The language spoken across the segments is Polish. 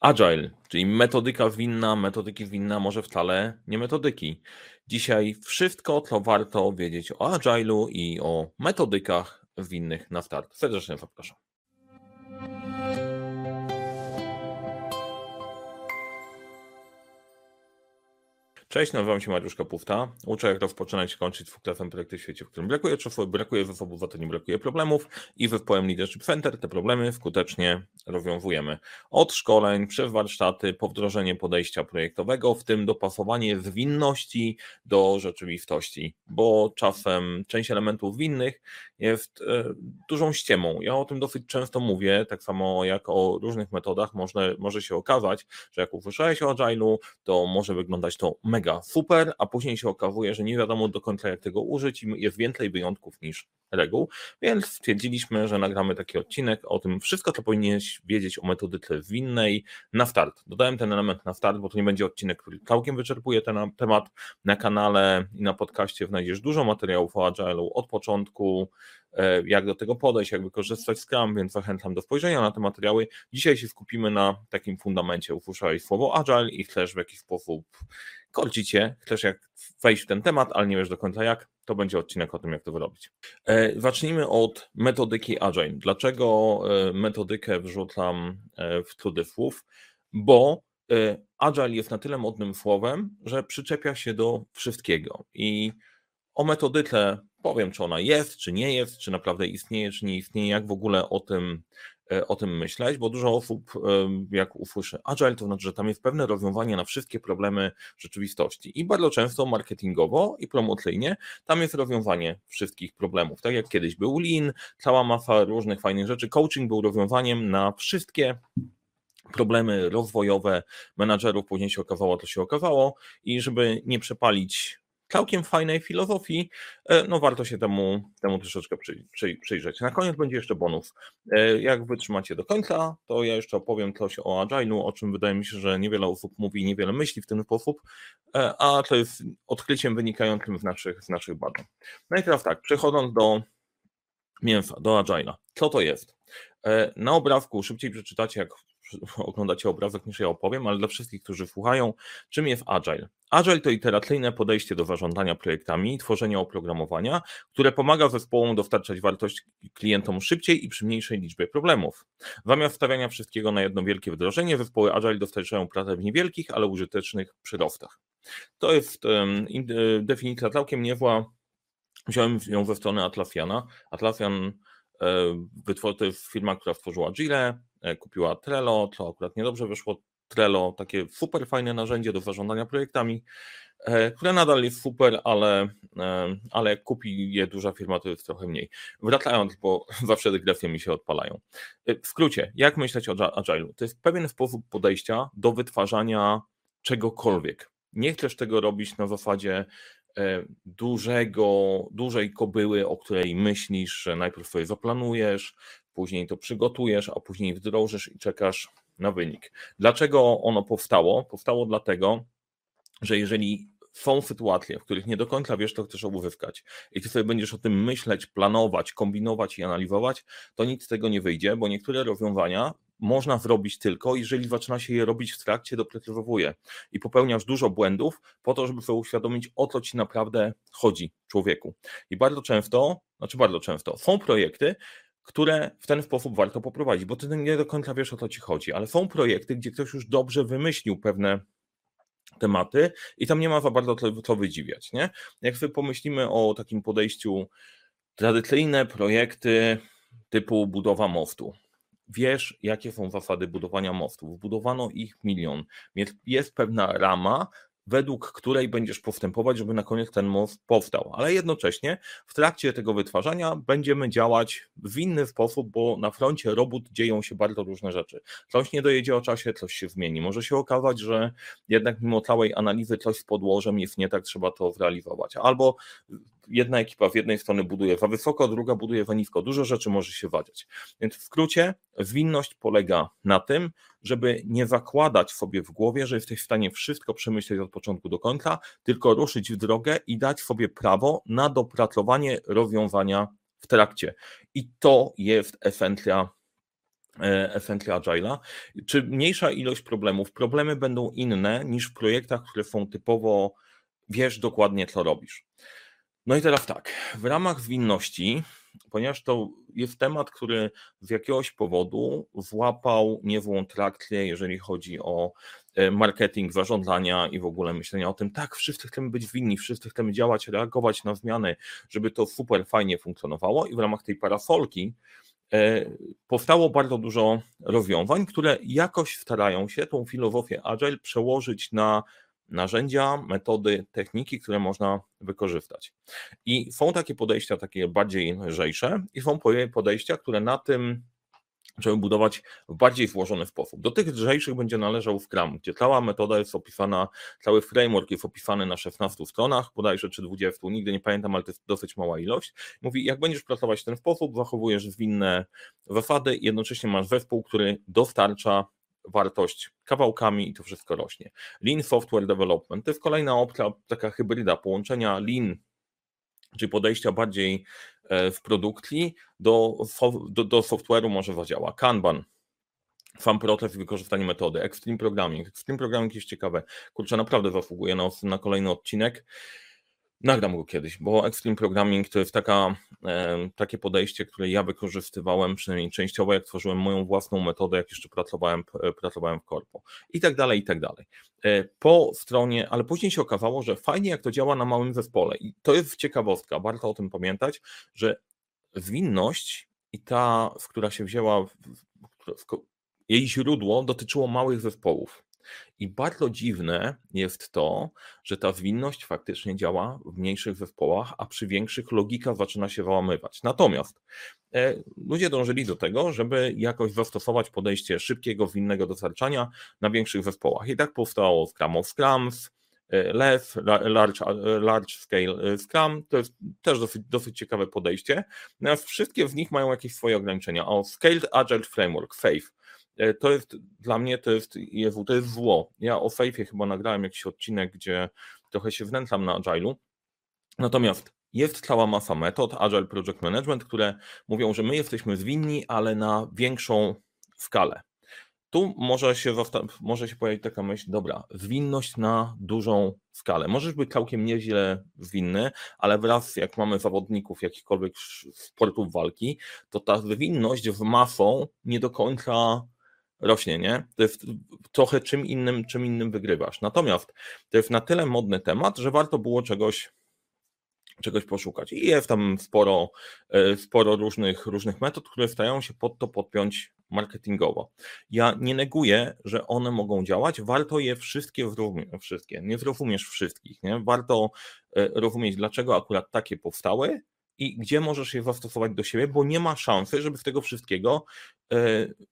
Agile, czyli metodyka winna, metodyki winna, może wcale nie metodyki. Dzisiaj wszystko, co warto wiedzieć o Agile'u i o metodykach winnych na start. Serdecznie zapraszam. Cześć, nazywam się Mariusz Kapufta. Uczę jak rozpoczynać i kończyć dwuklasem projekty w świecie, w którym brakuje czasu, brakuje to nie brakuje problemów i w Poem Leadership Center te problemy skutecznie rozwiązujemy. Od szkoleń, przez warsztaty, po wdrożenie podejścia projektowego, w tym dopasowanie zwinności do rzeczywistości, bo czasem część elementów winnych jest e, dużą ściemą. Ja o tym dosyć często mówię, tak samo jak o różnych metodach może, może się okazać, że jak usłyszałeś o Agile'u, to może wyglądać to mega super, a później się okazuje, że nie wiadomo do końca jak tego użyć i jest więcej wyjątków niż reguł, więc stwierdziliśmy, że nagramy taki odcinek o tym wszystko, co powinieneś wiedzieć o metodyce winnej na start. Dodałem ten element na start, bo to nie będzie odcinek, który całkiem wyczerpuje ten temat. Na kanale i na podcaście znajdziesz dużo materiałów o Agile'u od początku, e, jak do tego podejść, jak wykorzystać Scrum, więc zachęcam do spojrzenia na te materiały. Dzisiaj się skupimy na takim fundamencie. Usłyszałeś słowo Agile i chcesz w jakiś sposób korci cię, chcesz jak wejść w ten temat, ale nie wiesz do końca jak, to będzie odcinek o tym, jak to wyrobić. E, zacznijmy od metodyki Agile. Dlaczego e, metodykę wrzucam e, w cudzysłów? Bo Agile jest na tyle modnym słowem, że przyczepia się do wszystkiego. I o metodyce powiem, czy ona jest, czy nie jest, czy naprawdę istnieje, czy nie istnieje, jak w ogóle o tym E, o tym myśleć, bo dużo osób, jak usłyszy agile, to znaczy, że tam jest pewne rozwiązanie na wszystkie problemy rzeczywistości. I bardzo często marketingowo i promocyjnie tam jest rozwiązanie wszystkich problemów. Tak jak kiedyś był Lean, cała masa różnych fajnych rzeczy. Coaching był rozwiązaniem na wszystkie problemy rozwojowe menadżerów, później się okazało, to się okazało i żeby nie przepalić całkiem fajnej filozofii, e, no warto się temu, temu troszeczkę przy, przy, przyjrzeć. Na koniec będzie jeszcze bonus. E, jak wytrzymacie do końca, to ja jeszcze opowiem coś o Agile'u, o czym wydaje mi się, że niewiele osób mówi, niewiele myśli w ten sposób, e, a to jest odkryciem wynikającym z naszych, z naszych badań. Najpierw tak, przechodząc do mięsa, do Agile'a. Co to jest? Na obrazku szybciej przeczytacie, jak oglądacie obrazek niż ja opowiem, ale dla wszystkich, którzy słuchają, czym jest Agile? Agile to iteracyjne podejście do zarządzania projektami i tworzenia oprogramowania, które pomaga zespołom dostarczać wartość klientom szybciej i przy mniejszej liczbie problemów. Zamiast stawiania wszystkiego na jedno wielkie wdrożenie, zespoły Agile dostarczają pracę w niewielkich, ale użytecznych przyrostach. To jest um, definicja całkiem niezła. Wziąłem ją ze strony Atlafiana. Atlafian e, to jest firma, która stworzyła Agile, kupiła Trello, to akurat niedobrze wyszło. Trello, takie super fajne narzędzie do zarządzania projektami, e, które nadal jest super, ale, e, ale jak kupi je duża firma, to jest trochę mniej. Wracając, bo zawsze dygresje mi się odpalają. W skrócie, jak myśleć o Agile'u? To jest pewien sposób podejścia do wytwarzania czegokolwiek. Nie chcesz tego robić na zasadzie dużego, dużej kobyły, o której myślisz, że najpierw sobie zaplanujesz, później to przygotujesz, a później wdrożysz i czekasz na wynik. Dlaczego ono powstało? Powstało dlatego, że jeżeli są sytuacje, w których nie do końca wiesz, co chcesz uzyskać i ty sobie będziesz o tym myśleć, planować, kombinować i analizować, to nic z tego nie wyjdzie, bo niektóre rozwiązania można zrobić tylko, jeżeli zaczyna się je robić w trakcie, doprecyzowuje i popełniasz dużo błędów po to, żeby sobie uświadomić, o co ci naprawdę chodzi człowieku. I bardzo często, znaczy bardzo często, są projekty, które w ten sposób warto poprowadzić, bo ty nie do końca wiesz o co ci chodzi, ale są projekty, gdzie ktoś już dobrze wymyślił pewne tematy i tam nie ma za bardzo co, co wydziwiać. Nie? Jak sobie pomyślimy o takim podejściu tradycyjne projekty typu budowa mostu. Wiesz, jakie są zasady budowania mostów. Budowano ich milion. Jest pewna rama, według której będziesz postępować, żeby na koniec ten most powstał. Ale jednocześnie w trakcie tego wytwarzania będziemy działać w inny sposób, bo na froncie robót dzieją się bardzo różne rzeczy. Coś nie dojedzie o czasie, coś się zmieni. Może się okazać, że jednak mimo całej analizy coś z podłożem jest nie tak, trzeba to zrealizować. Albo jedna ekipa z jednej strony buduje za wysoko, druga buduje za nisko. Dużo rzeczy może się wadziać. Więc w skrócie, zwinność polega na tym, żeby nie zakładać sobie w głowie, że jesteś w stanie wszystko przemyśleć od początku do końca, tylko ruszyć w drogę i dać sobie prawo na dopracowanie rozwiązania w trakcie. I to jest esencja Essentially Agile'a, czy mniejsza ilość problemów. Problemy będą inne niż w projektach, które są typowo, wiesz dokładnie, co robisz. No i teraz tak, w ramach zwinności, ponieważ to jest temat, który z jakiegoś powodu włapał niezłą trakcję, jeżeli chodzi o e, marketing, zarządzania i w ogóle myślenia o tym, tak, wszyscy chcemy być winni, wszyscy chcemy działać, reagować na zmiany, żeby to super fajnie funkcjonowało i w ramach tej parasolki e, powstało bardzo dużo rozwiązań, które jakoś starają się tą filozofię Agile przełożyć na narzędzia, metody, techniki, które można wykorzystać. I są takie podejścia, takie bardziej lżejsze, i są podejścia, które na tym żeby budować w bardziej złożony sposób. Do tych lżejszych będzie należał Scrum, gdzie cała metoda jest opisana, cały framework jest opisany na 16 stronach, bodajże czy 20, nigdy nie pamiętam, ale to jest dosyć mała ilość. Mówi, jak będziesz pracować w ten sposób, zachowujesz zwinne zasady i jednocześnie masz zespół, który dostarcza wartość kawałkami i to wszystko rośnie. Lean Software Development to jest kolejna opcja, taka hybryda połączenia Lean, czyli podejścia bardziej e, w produkcji do, do, do software'u może zadziała. Kanban, fan proces wykorzystanie metody, Extreme Programming. Extreme Programming jest ciekawe. Kurczę, naprawdę zasługuje na, na kolejny odcinek. Nagram go kiedyś, bo Extreme Programming to jest taka, takie podejście, które ja wykorzystywałem, przynajmniej częściowo, jak tworzyłem moją własną metodę, jak jeszcze pracowałem, e, pracowałem w korpo i tak dalej, i tak dalej. E, po stronie, ale później się okazało, że fajnie jak to działa na małym zespole i to jest ciekawostka, warto o tym pamiętać, że zwinność i ta, w która się wzięła, jej źródło dotyczyło małych zespołów. I bardzo dziwne jest to, że ta zwinność faktycznie działa w mniejszych zespołach, a przy większych logika zaczyna się załamywać. Natomiast e, ludzie dążyli do tego, żeby jakoś zastosować podejście szybkiego, zwinnego dostarczania na większych zespołach. I tak powstało Scrum of Scrums, e, LEF, large, large Scale e, Scrum, to jest też dosyć, dosyć ciekawe podejście. Natomiast wszystkie z nich mają jakieś swoje ograniczenia. O Scaled Agile Framework, FAVE, E, to jest dla mnie to jest, Jezu, to jest zło. Ja o Faithie chyba nagrałem jakiś odcinek, gdzie trochę się wnętrzam na Agile'u. Natomiast jest cała masa metod Agile Project Management, które mówią, że my jesteśmy zwinni, ale na większą skalę. Tu może się, może się pojawić taka myśl, dobra, zwinność na dużą skalę. Możesz być całkiem nieźle zwinny, ale wraz jak mamy zawodników jakichkolwiek sportów walki, to ta zwinność w masą nie do końca rośnie, nie? To jest trochę czym innym, czym innym wygrywasz. Natomiast to jest na tyle modny temat, że warto było czegoś czegoś poszukać. I jest tam sporo, e, sporo różnych, różnych metod, które starają się pod to podpiąć marketingowo. Ja nie neguję, że one mogą działać, warto je wszystkie zrozumieć, wszystkie, nie zrozumiesz wszystkich, nie? Warto e, rozumieć, dlaczego akurat takie powstały, i gdzie możesz je zastosować do siebie, bo nie ma szansy, żeby z tego wszystkiego e,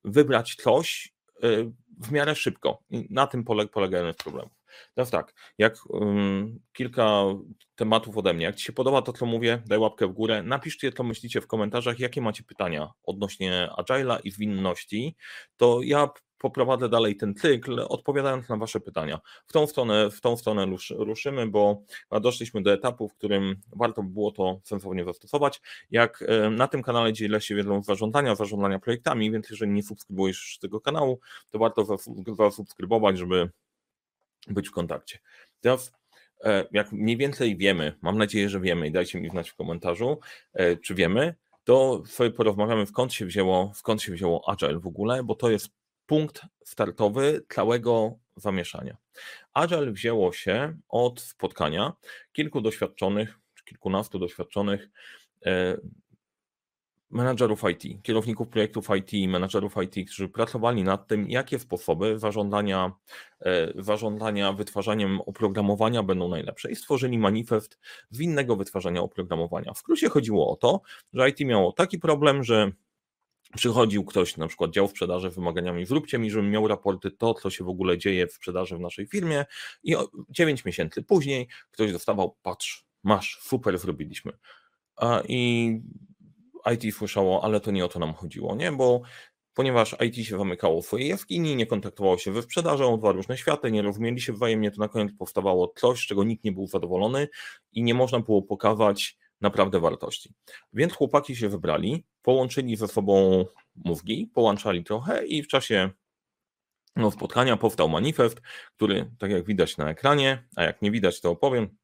wybrać coś e, w miarę szybko. I na tym polega, jeden z problemów. Teraz tak, jak um, kilka tematów ode mnie. Jak Ci się podoba to, co mówię, daj łapkę w górę. Napiszcie, co myślicie w komentarzach, jakie macie pytania odnośnie Agile'a i zwinności. To ja poprowadzę dalej ten cykl, odpowiadając na Wasze pytania. W tą stronę, w tą stronę ruszymy, bo doszliśmy do etapu, w którym warto by było to sensownie zastosować. Jak e, na tym kanale dzielę się wiedzą zarządzania, zarządzania projektami, więc jeżeli nie subskrybujesz tego kanału, to warto zasubskrybować, żeby być w kontakcie. Teraz e, jak mniej więcej wiemy, mam nadzieję, że wiemy i dajcie mi znać w komentarzu, e, czy wiemy, to sobie porozmawiamy skąd się wzięło, skąd się wzięło Agile w ogóle, bo to jest punkt startowy całego zamieszania. Agile wzięło się od spotkania kilku doświadczonych, kilkunastu doświadczonych e, menadżerów IT, kierowników projektów IT, menadżerów IT, którzy pracowali nad tym, jakie sposoby zarządzania, e, zarządzania wytwarzaniem oprogramowania będą najlepsze i stworzyli manifest zwinnego wytwarzania oprogramowania. W skrócie chodziło o to, że IT miało taki problem, że przychodził ktoś, na przykład dział sprzedaży wymaganiami, zróbcie mi, żebym miał raporty to, co się w ogóle dzieje w sprzedaży w naszej firmie i 9 miesięcy później ktoś dostawał, patrz, masz, super zrobiliśmy. I IT słyszało, ale to nie o to nam chodziło, nie? Bo ponieważ IT się zamykało w swojej jaskini, nie kontaktowało się we sprzedażą, dwa różne światy, nie rozumieli się wzajemnie, to na koniec powstawało coś, z czego nikt nie był zadowolony i nie można było pokazać naprawdę wartości. Więc chłopaki się wybrali, połączyli ze sobą mózgi, połączali trochę i w czasie no, spotkania powstał manifest, który, tak jak widać na ekranie, a jak nie widać, to opowiem,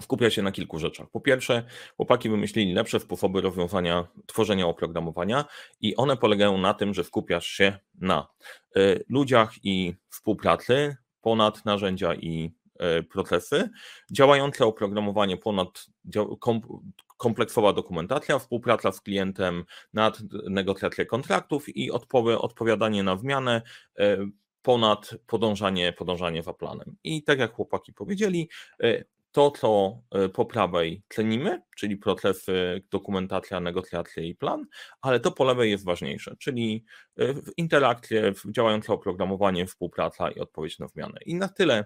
skupia się na kilku rzeczach. Po pierwsze, chłopaki wymyślili lepsze sposoby rozwiązania tworzenia oprogramowania i one polegają na tym, że skupiasz się na y, ludziach i współpracy ponad narzędzia i procesy, działające oprogramowanie ponad kompleksowa dokumentacja, współpraca z klientem nad negocjację kontraktów i odpowiadanie na zmianę y, ponad podążanie, podążanie za planem. I tak jak chłopaki powiedzieli, to, co e, po prawej cenimy, czyli procesy, dokumentacja, negocjacje i plan, ale to po lewej jest ważniejsze, czyli e, interakcje, działające oprogramowanie, współpraca i odpowiedź na zmianę. I na tyle e,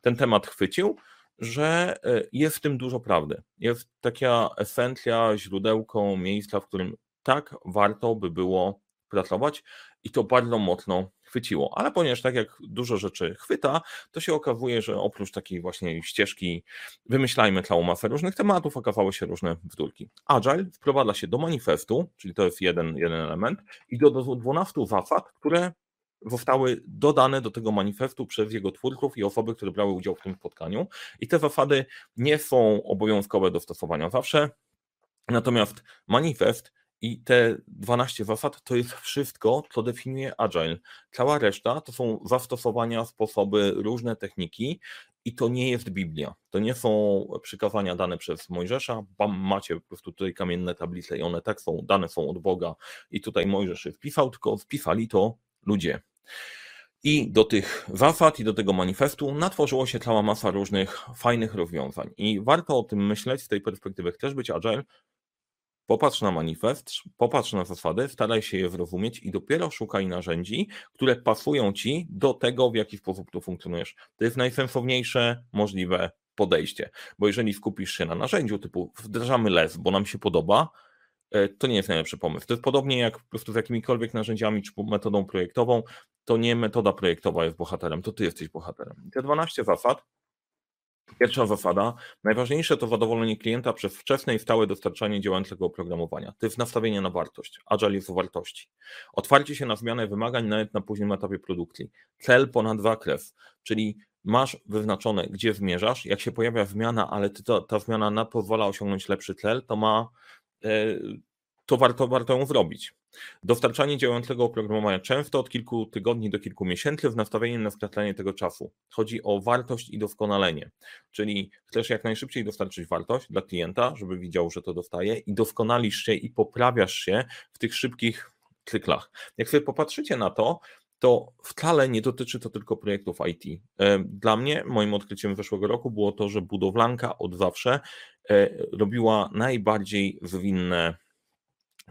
ten temat chwycił, że jest w tym dużo prawdy. Jest taka esencja, źródełko, miejsca, w którym tak warto by było pracować i to bardzo mocno chwyciło. Ale ponieważ tak jak dużo rzeczy chwyta, to się okazuje, że oprócz takiej właśnie ścieżki wymyślajmy całą masę różnych tematów, okazały się różne wdórki. Agile wprowadza się do manifestu, czyli to jest jeden, jeden element, i do, do 12 zasad, które zostały dodane do tego manifestu przez jego twórców i osoby, które brały udział w tym spotkaniu. I te zasady nie są obowiązkowe do stosowania zawsze, natomiast manifest i te 12 zasad to jest wszystko, co definiuje Agile. Cała reszta to są zastosowania, sposoby, różne techniki i to nie jest Biblia. To nie są przykazania dane przez Mojżesza. Bam, macie po prostu tutaj kamienne tablice i one tak są, dane są od Boga i tutaj Mojżesz je wpisał, tylko wpisali to ludzie. I do tych zasad i do tego manifestu natworzyło się cała masa różnych fajnych rozwiązań. I warto o tym myśleć z tej perspektywy. Chcesz być agile, Popatrz na manifest, popatrz na zasady, staraj się je zrozumieć i dopiero szukaj narzędzi, które pasują ci do tego, w jaki sposób tu funkcjonujesz. To jest najsensowniejsze możliwe podejście, bo jeżeli skupisz się na narzędziu typu wdrażamy les, bo nam się podoba, e, to nie jest najlepszy pomysł. To jest podobnie jak po prostu z jakimikolwiek narzędziami czy metodą projektową, to nie metoda projektowa jest bohaterem, to ty jesteś bohaterem. Te 12 zasad Pierwsza zasada. Najważniejsze to zadowolenie klienta przez wczesne i stałe dostarczanie działającego oprogramowania. To jest nastawienie na wartość. Agile jest o wartości. Otwarcie się na zmianę wymagań nawet na późnym etapie produkcji. Cel ponad zakres, czyli masz wyznaczone, gdzie zmierzasz. Jak się pojawia zmiana, ale to, ta zmiana na pozwala osiągnąć lepszy cel, to ma e, to warto, warto ją zrobić. Dostarczanie działającego oprogramowania często od kilku tygodni do kilku miesięcy z nastawieniem na skracanie tego czasu. Chodzi o wartość i doskonalenie, czyli chcesz jak najszybciej dostarczyć wartość dla klienta, żeby widział, że to dostaje i doskonalisz się i poprawiasz się w tych szybkich cyklach. Jak sobie popatrzycie na to, to wcale nie dotyczy to tylko projektów IT. E, dla mnie, moim odkryciem zeszłego roku było to, że budowlanka od zawsze e, robiła najbardziej zwinne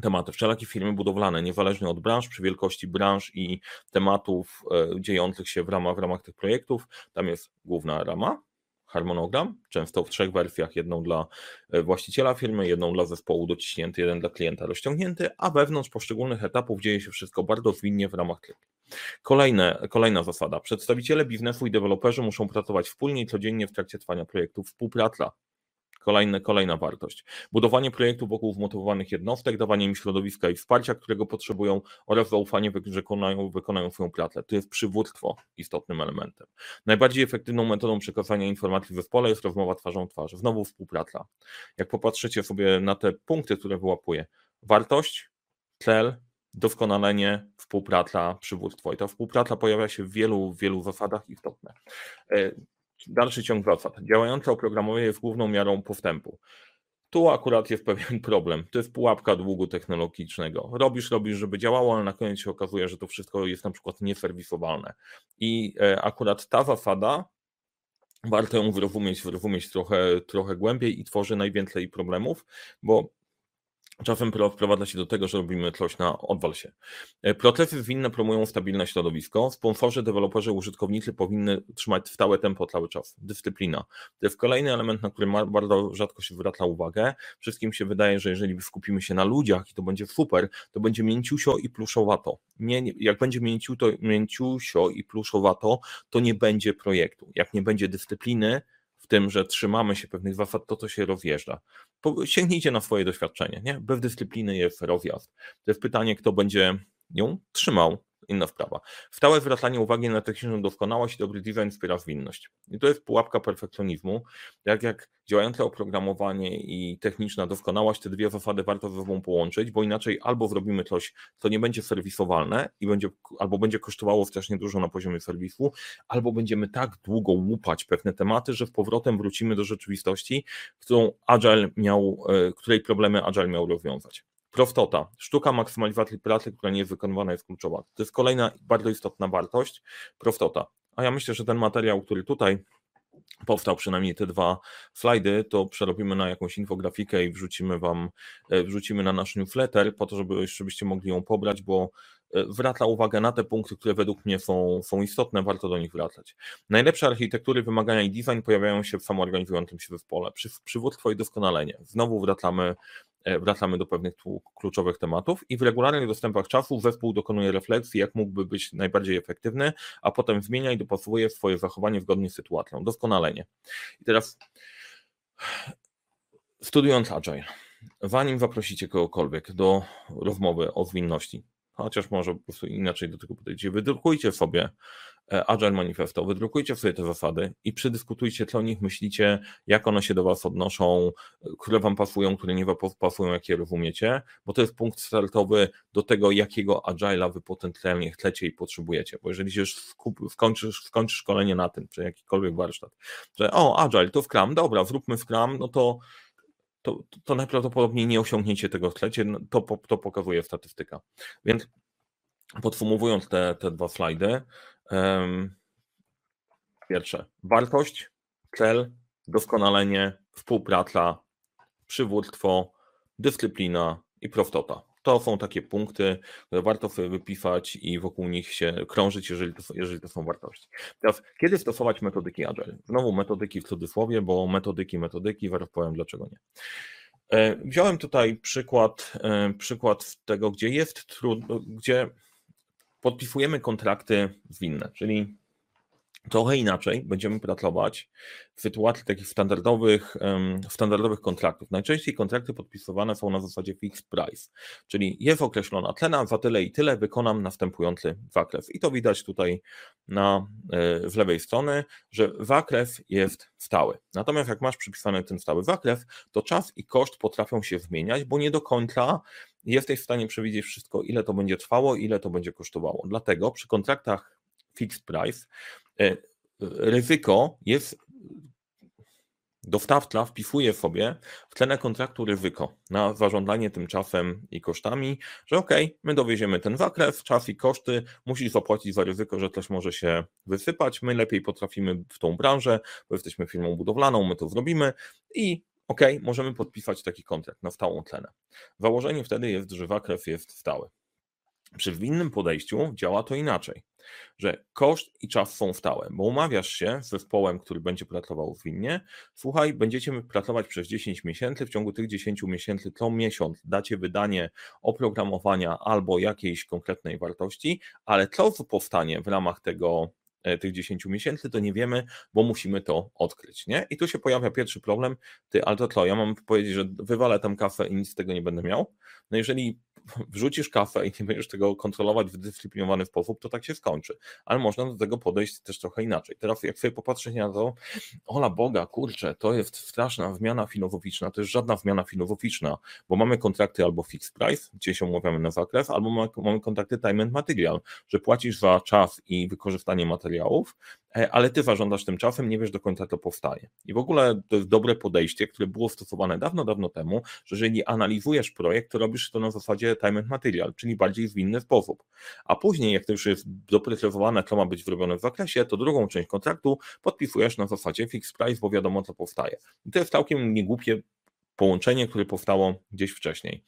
tematy, wszelakie firmy budowlane, niezależnie od branż, przy wielkości branż i tematów e, dziejących się w ramach, w ramach tych projektów, tam jest główna rama, harmonogram, często w trzech wersjach, jedną dla e, właściciela firmy, jedną dla zespołu dociśnięty, jeden dla klienta rozciągnięty, a wewnątrz poszczególnych etapów dzieje się wszystko bardzo zwinnie w ramach tych. Kolejne, kolejna zasada. Przedstawiciele biznesu i deweloperzy muszą pracować wspólnie i codziennie w trakcie trwania projektu. Współpraca Kolejne, kolejna wartość. Budowanie projektów wokół wmotywowanych jednostek, dawanie im środowiska i wsparcia, którego potrzebują oraz zaufanie, że wykonają, wykonają swoją pracę. To jest przywództwo istotnym elementem. Najbardziej efektywną metodą przekazania informacji w zespole jest rozmowa twarzą w twarz. Znowu współpraca. Jak popatrzycie sobie na te punkty, które wyłapuję, wartość, cel, doskonalenie, współpraca, przywództwo. I ta współpraca pojawia się w wielu, wielu zasadach istotne. Dalszy ciąg zasad. Działające oprogramowanie jest główną miarą postępu. Tu akurat jest pewien problem. To jest pułapka długu technologicznego. Robisz, robisz, żeby działało, ale na koniec się okazuje, że to wszystko jest na przykład nieserwisowalne. I e, akurat ta zasada, warto ją zrozumieć, zrozumieć trochę, trochę głębiej i tworzy najwięcej problemów, bo Czasem wprowadza się do tego, że robimy coś na odwal się. E, procesy zwinne promują stabilne środowisko. Sponsorzy, deweloperzy, użytkownicy powinny trzymać stałe tempo cały czas. Dyscyplina. To jest kolejny element, na który bardzo rzadko się zwraca uwagę. Wszystkim się wydaje, że jeżeli skupimy się na ludziach i to będzie super, to będzie mięciusio i pluszowato. Nie, nie, jak będzie mięciusio i pluszowato, to nie będzie projektu. Jak nie będzie dyscypliny, w tym, że trzymamy się pewnych zasad, to to się rozjeżdża. Sięgnijcie na swoje doświadczenie. Nie? Bez dyscypliny jest rozjazd. To jest pytanie, kto będzie ją trzymał inna sprawa. Stałe zwracanie uwagi na techniczną doskonałość i dobry design wspiera zwinność. I to jest pułapka perfekcjonizmu. Jak jak działające oprogramowanie i techniczna doskonałość, te dwie zasady warto ze sobą połączyć, bo inaczej albo zrobimy coś, co nie będzie serwisowalne i będzie, albo będzie kosztowało strasznie dużo na poziomie serwisu, albo będziemy tak długo łupać pewne tematy, że z powrotem wrócimy do rzeczywistości, którą Agile miał, e, której problemy Agile miał rozwiązać. Prostota. Sztuka maksymalizacji pracy, która nie jest wykonywana, jest kluczowa. To jest kolejna bardzo istotna wartość. Prostota. A ja myślę, że ten materiał, który tutaj powstał, przynajmniej te dwa slajdy, to przerobimy na jakąś infografikę i wrzucimy wam, e, wrzucimy na nasz newsletter, po to, żeby, żebyście mogli ją pobrać, bo e, zwraca uwagę na te punkty, które według mnie są, są istotne, warto do nich wracać. Najlepsze architektury, wymagania i design pojawiają się w samoorganizującym się zespole. Przy, przywództwo i doskonalenie. Znowu wracamy wracamy do pewnych kluczowych tematów i w regularnych dostępach czasu zespół dokonuje refleksji, jak mógłby być najbardziej efektywny, a potem zmienia i dopasowuje swoje zachowanie zgodnie z sytuacją. Doskonalenie. I teraz studiując Agile, zanim zaprosicie kogokolwiek do rozmowy o zwinności, chociaż może po prostu inaczej do tego podejdziecie, wydrukujcie sobie E, Agile Manifesto, wydrukujcie sobie te zasady i przedyskutujcie, co o nich myślicie, jak one się do Was odnoszą, które Wam pasują, które nie pasują, jakie rozumiecie, bo to jest punkt startowy do tego, jakiego Agile'a Wy potencjalnie chcecie i potrzebujecie, bo jeżeli się już skończysz, skończysz szkolenie na tym, czy jakikolwiek warsztat, że o, Agile to Scrum, dobra, zróbmy Scrum, no to to, to najprawdopodobniej nie osiągniecie tego chcecie, no to, to pokazuje statystyka. Więc podsumowując te, te dwa slajdy, Pierwsze, wartość, cel, doskonalenie, współpraca, przywództwo, dyscyplina i prostota. To są takie punkty, które warto sobie wypisać i wokół nich się krążyć, jeżeli to, jeżeli to są wartości. Teraz, kiedy stosować metodyki Agile? Znowu metodyki w cudzysłowie, bo metodyki, metodyki, zaraz powiem dlaczego nie. E, wziąłem tutaj przykład, e, przykład tego, gdzie jest trudno, gdzie podpisujemy kontrakty zwinne, czyli trochę inaczej będziemy pracować w sytuacji takich standardowych, standardowych kontraktów. Najczęściej kontrakty podpisywane są na zasadzie fixed price, czyli jest określona cena, za tyle i tyle wykonam następujący zakres. I to widać tutaj na, e, z lewej strony, że zakres jest stały. Natomiast jak masz przypisany ten stały zakres, to czas i koszt potrafią się zmieniać, bo nie do końca jesteś w stanie przewidzieć wszystko, ile to będzie trwało, ile to będzie kosztowało. Dlatego przy kontraktach fixed price e, ryzyko jest dostawca wpisuje sobie w cenę kontraktu ryzyko na zarządzanie tym czasem i kosztami, że ok, my dowieziemy ten zakres, czas i koszty, musisz zapłacić za ryzyko, że coś może się wysypać, my lepiej potrafimy w tą branżę, bo jesteśmy firmą budowlaną, my to zrobimy i ok, możemy podpisać taki kontrakt na stałą cenę. Założenie wtedy jest, że zakres jest stały. Przy winnym podejściu działa to inaczej, że koszt i czas są stałe, bo umawiasz się z zespołem, który będzie pracował winnie. słuchaj, będziecie pracować przez 10 miesięcy, w ciągu tych 10 miesięcy co miesiąc dacie wydanie oprogramowania albo jakiejś konkretnej wartości, ale co powstanie w ramach tego tych 10 miesięcy, to nie wiemy, bo musimy to odkryć. Nie? I tu się pojawia pierwszy problem, ty, ale to co, ja mam powiedzieć, że wywalę tam kafę i nic z tego nie będę miał? No jeżeli wrzucisz kafę i nie będziesz tego kontrolować w dyscyplinowany sposób, to tak się skończy. Ale można do tego podejść też trochę inaczej. Teraz jak sobie popatrzeć na to, ola Boga, kurczę, to jest straszna zmiana filozoficzna, to jest żadna zmiana filozoficzna, bo mamy kontrakty albo fixed price, gdzie się umawiamy na zakres, albo mamy, kontrakty time and material, że płacisz za czas i wykorzystanie materiałów, ale ty zażądasz tym czasem, nie wiesz do końca to powstaje. I w ogóle to jest dobre podejście, które było stosowane dawno, dawno temu, że jeżeli analizujesz projekt, to robisz to na zasadzie time and material, czyli bardziej zwinny sposób. A później, jak to już jest doprecyzowane, co ma być zrobione w zakresie, to drugą część kontraktu podpisujesz na zasadzie fixed price, bo wiadomo, co powstaje. I to jest całkiem niegłupie połączenie, które powstało gdzieś wcześniej.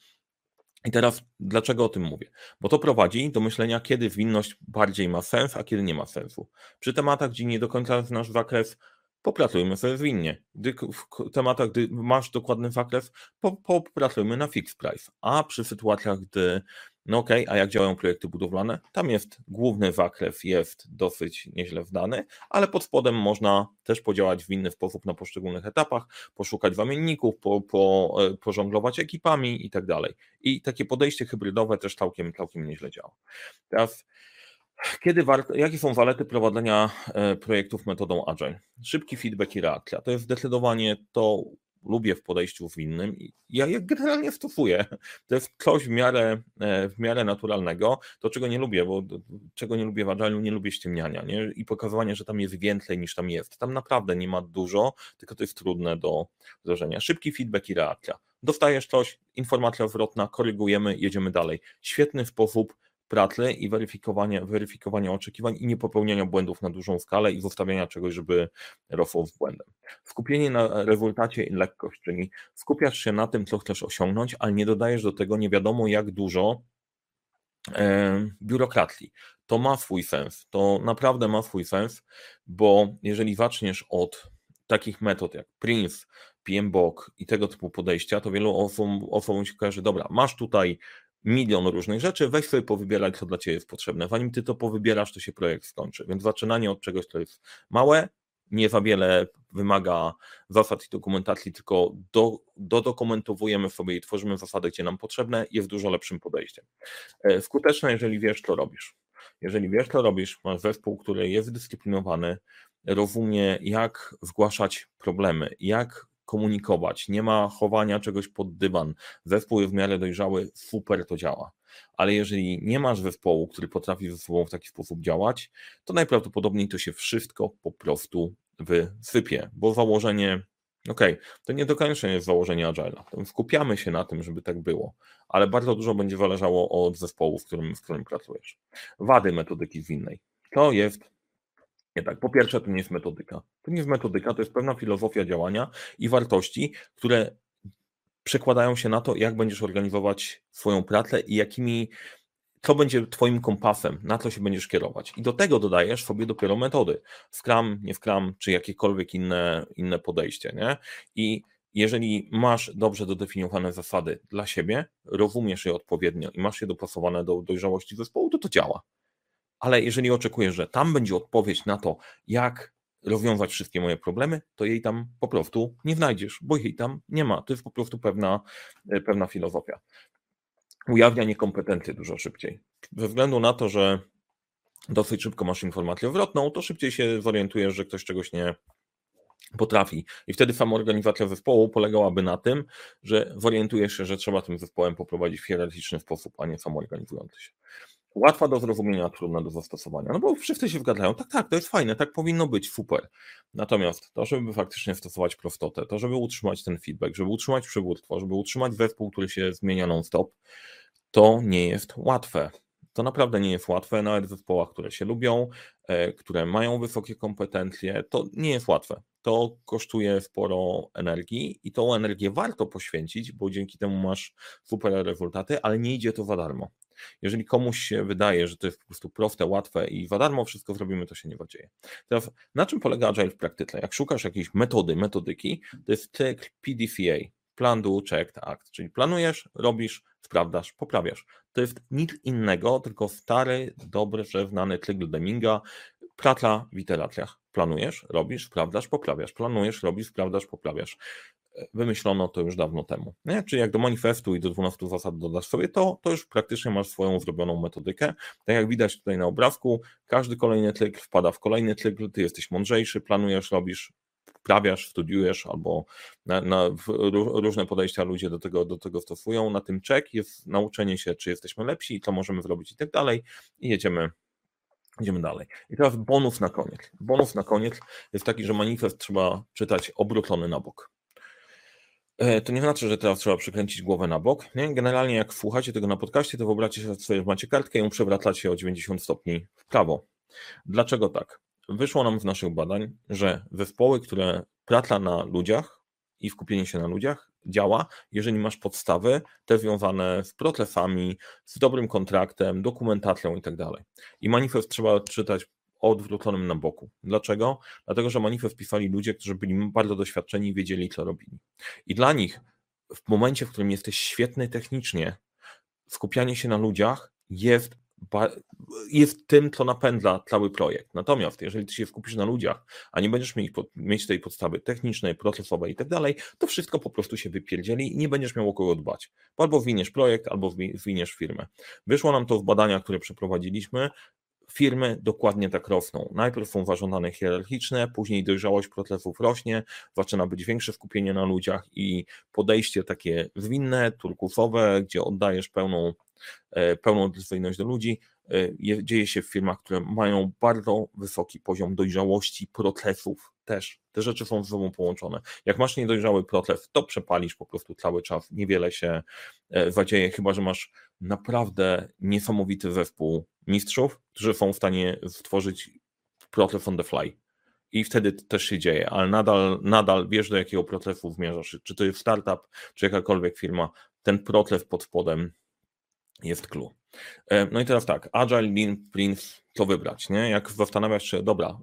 I teraz dlaczego o tym mówię? Bo to prowadzi do myślenia, kiedy zwinność bardziej ma sens, a kiedy nie ma sensu. Przy tematach, gdzie nie do końca znasz zakres, popracujmy sobie zwinnie. Gdy w tematach, gdy masz dokładny zakres, popracujmy na fixed price. A przy sytuacjach, gdy no okej, okay, a jak działają projekty budowlane? Tam jest główny zakres, jest dosyć nieźle wdany, ale pod spodem można też podziałać w inny sposób na poszczególnych etapach, poszukać zamienników, po, po, e, pożonglować ekipami i tak dalej. I takie podejście hybrydowe też całkiem, całkiem nieźle działa. Teraz kiedy warto, jakie są zalety prowadzenia e, projektów metodą Agile? Szybki feedback i reakcja. To jest zdecydowanie to, lubię w podejściu winnym. Ja je generalnie stosuję. To jest coś w miarę, e, w miarę naturalnego. To, czego nie lubię, bo czego nie lubię w nie lubię ściemniania nie? i pokazywania, że tam jest więcej niż tam jest. Tam naprawdę nie ma dużo, tylko to jest trudne do wdrożenia. Szybki feedback i reakcja. Dostajesz coś, informacja zwrotna, korygujemy, jedziemy dalej. Świetny sposób pracy i weryfikowania, weryfikowania oczekiwań i nie popełniania błędów na dużą skalę i zostawiania czegoś, żeby rosło z błędem. Skupienie na rezultacie i lekkość, czyli skupiasz się na tym, co chcesz osiągnąć, ale nie dodajesz do tego nie wiadomo jak dużo e, biurokracji. To ma swój sens, to naprawdę ma swój sens, bo jeżeli zaczniesz od takich metod jak Prince, PMBOK i tego typu podejścia, to wielu osobom, osobom się kojarzy, dobra, masz tutaj milion różnych rzeczy, weź sobie powybieraj, co dla Ciebie jest potrzebne. Zanim Ty to powybierasz, to się projekt skończy. Więc zaczynanie od czegoś, co jest małe, nie za wiele wymaga zasad i dokumentacji, tylko do, dodokumentowujemy sobie i tworzymy zasady, gdzie nam potrzebne, jest dużo lepszym podejściem. E, skuteczne, jeżeli wiesz, co robisz. Jeżeli wiesz, co robisz, masz zespół, który jest zdyscyplinowany, rozumie, jak zgłaszać problemy, jak komunikować, nie ma chowania czegoś pod dywan. Zespół jest w miarę dojrzały, super to działa. Ale jeżeli nie masz zespołu, który potrafi ze sobą w taki sposób działać, to najprawdopodobniej to się wszystko po prostu wysypie, bo założenie, okay, to nie do końca jest założenie Agile'a. Skupiamy się na tym, żeby tak było, ale bardzo dużo będzie zależało od zespołu, w którym, w którym pracujesz. Wady metodyki zwinnej. To jest nie tak. Po pierwsze, to nie jest metodyka. To nie jest metodyka, to jest pewna filozofia działania i wartości, które przekładają się na to, jak będziesz organizować swoją pracę i jakimi, co będzie Twoim kompasem, na co się będziesz kierować. I do tego dodajesz sobie dopiero metody. Scrum, nie Scrum, czy jakiekolwiek inne, inne podejście. Nie? I jeżeli masz dobrze dodefiniowane zasady dla siebie, rozumiesz je odpowiednio i masz je dopasowane do dojrzałości zespołu, to to działa ale jeżeli oczekujesz, że tam będzie odpowiedź na to, jak rozwiązać wszystkie moje problemy, to jej tam po prostu nie znajdziesz, bo jej tam nie ma. To jest po prostu pewna, e, pewna filozofia. Ujawnia niekompetencje dużo szybciej. Ze względu na to, że dosyć szybko masz informację zwrotną, to szybciej się zorientujesz, że ktoś czegoś nie potrafi. I wtedy sama organizacja zespołu polegałaby na tym, że zorientujesz się, że trzeba tym zespołem poprowadzić w hierarchiczny sposób, a nie samoorganizujący się łatwa do zrozumienia, trudna do zastosowania. No bo wszyscy się zgadzają, tak, tak, to jest fajne, tak powinno być, super. Natomiast to, żeby faktycznie stosować prostotę, to, żeby utrzymać ten feedback, żeby utrzymać przywództwo, żeby utrzymać zespół, który się zmienia non-stop, to nie jest łatwe. To naprawdę nie jest łatwe, nawet w zespołach, które się lubią, e, które mają wysokie kompetencje, to nie jest łatwe. To kosztuje sporo energii i tą energię warto poświęcić, bo dzięki temu masz super rezultaty, ale nie idzie to za darmo. Jeżeli komuś się wydaje, że to jest po prostu proste, łatwe i za darmo wszystko zrobimy, to się nie zadzieje. Teraz na czym polega Agile w praktyce? Jak szukasz jakiejś metody, metodyki, to jest cykl PDCA, Plan, Do, Check, Act, czyli planujesz, robisz, sprawdzasz, poprawiasz. To jest nic innego, tylko stary, dobry, znany cykl Deminga, praca w iteracjach. Planujesz, robisz, sprawdzasz, poprawiasz. Planujesz, robisz, sprawdzasz, poprawiasz wymyślono to już dawno temu. Nie? Czyli jak do manifestu i do 12 zasad dodasz sobie to, to już praktycznie masz swoją zrobioną metodykę. Tak jak widać tutaj na obrazku, każdy kolejny cykl wpada w kolejny cykl, ty jesteś mądrzejszy, planujesz, robisz, wprawiasz, studiujesz albo na, na różne podejścia ludzie do tego, do tego stosują. Na tym czek jest nauczenie się, czy jesteśmy lepsi, co możemy zrobić i tak dalej i jedziemy Idziemy dalej. I teraz bonus na koniec. Bonus na koniec jest taki, że manifest trzeba czytać obrócony na bok. E, to nie znaczy, że teraz trzeba przykręcić głowę na bok. Nie? Generalnie jak słuchacie tego na podcaście, to wyobraźcie sobie, że macie kartkę i ją przewracacie o 90 stopni w prawo. Dlaczego tak? Wyszło nam z naszych badań, że zespoły, które praca na ludziach i skupienie się na ludziach działa, jeżeli masz podstawy, te związane z procesami, z dobrym kontraktem, dokumentacją i tak. I manifest trzeba czytać odwróconym na boku. Dlaczego? Dlatego, że manifest pisali ludzie, którzy byli bardzo doświadczeni i wiedzieli, co robili. I dla nich w momencie, w którym jesteś świetny technicznie, skupianie się na ludziach jest jest tym, co napędza cały projekt. Natomiast jeżeli ty się skupisz na ludziach, a nie będziesz mieć, mieć tej podstawy technicznej, procesowej i tak dalej, to wszystko po prostu się wypierdzieli i nie będziesz miał o kogo dbać. Bo albo winiesz projekt, albo winiesz firmę. Wyszło nam to w badaniach, które przeprowadziliśmy, firmy dokładnie tak rosną. Najpierw są ważone hierarchiczne, później dojrzałość procesów rośnie, zaczyna być większe skupienie na ludziach i podejście takie zwinne, turkusowe, gdzie oddajesz pełną pełną decyzyjność do ludzi, e, dzieje się w firmach, które mają bardzo wysoki poziom dojrzałości procesów też. Te rzeczy są ze sobą połączone. Jak masz niedojrzały proces, to przepalisz po prostu cały czas. Niewiele się e, zadzieje, chyba że masz naprawdę niesamowity zespół mistrzów, którzy są w stanie stworzyć proces on the fly. I wtedy też się dzieje, ale nadal, nadal wiesz, do jakiego procesu zmierzasz. Czy to jest startup, czy jakakolwiek firma, ten proces pod spodem jest clue. E, no i teraz tak, Agile, Lean, Prince, co wybrać, nie? Jak zastanawiasz się, dobra,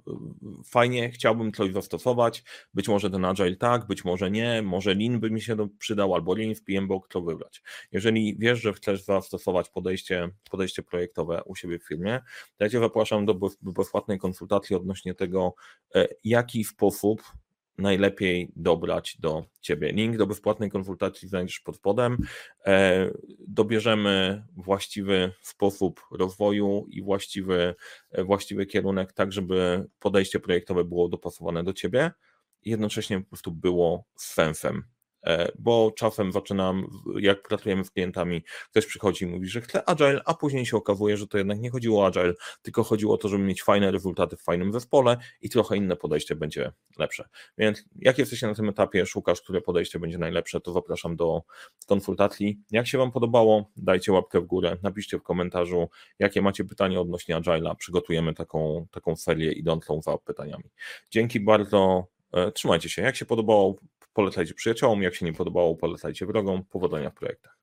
fajnie, chciałbym coś zastosować, być może ten Agile tak, być może nie, może Lean by mi się przydał, albo Lean w PMBOK, co wybrać. Jeżeli wiesz, że chcesz zastosować podejście, podejście projektowe u siebie w firmie, to ja Cię zapraszam do bezpłatnej konsultacji odnośnie tego, e, jaki sposób najlepiej dobrać do Ciebie. Link do bezpłatnej konsultacji znajdziesz pod spodem. E, dobierzemy właściwy sposób rozwoju i właściwy, e, właściwy kierunek, tak żeby podejście projektowe było dopasowane do Ciebie i jednocześnie po prostu było sensem. E, bo czasem zaczynam, jak pracujemy z klientami, ktoś przychodzi i mówi, że chce agile, a później się okazuje, że to jednak nie chodziło o agile, tylko chodziło o to, żeby mieć fajne rezultaty w fajnym zespole i trochę inne podejście będzie lepsze. Więc jak jesteście na tym etapie, szukasz, które podejście będzie najlepsze, to zapraszam do konsultacji. Jak się Wam podobało, dajcie łapkę w górę, napiszcie w komentarzu, jakie macie pytania odnośnie agile'a, przygotujemy taką, taką serię idącą za pytaniami. Dzięki bardzo, e, trzymajcie się. Jak się podobało, polecajcie przyjaciołom, jak się nie podobało, polecajcie wrogom. Powodzenia w projektach.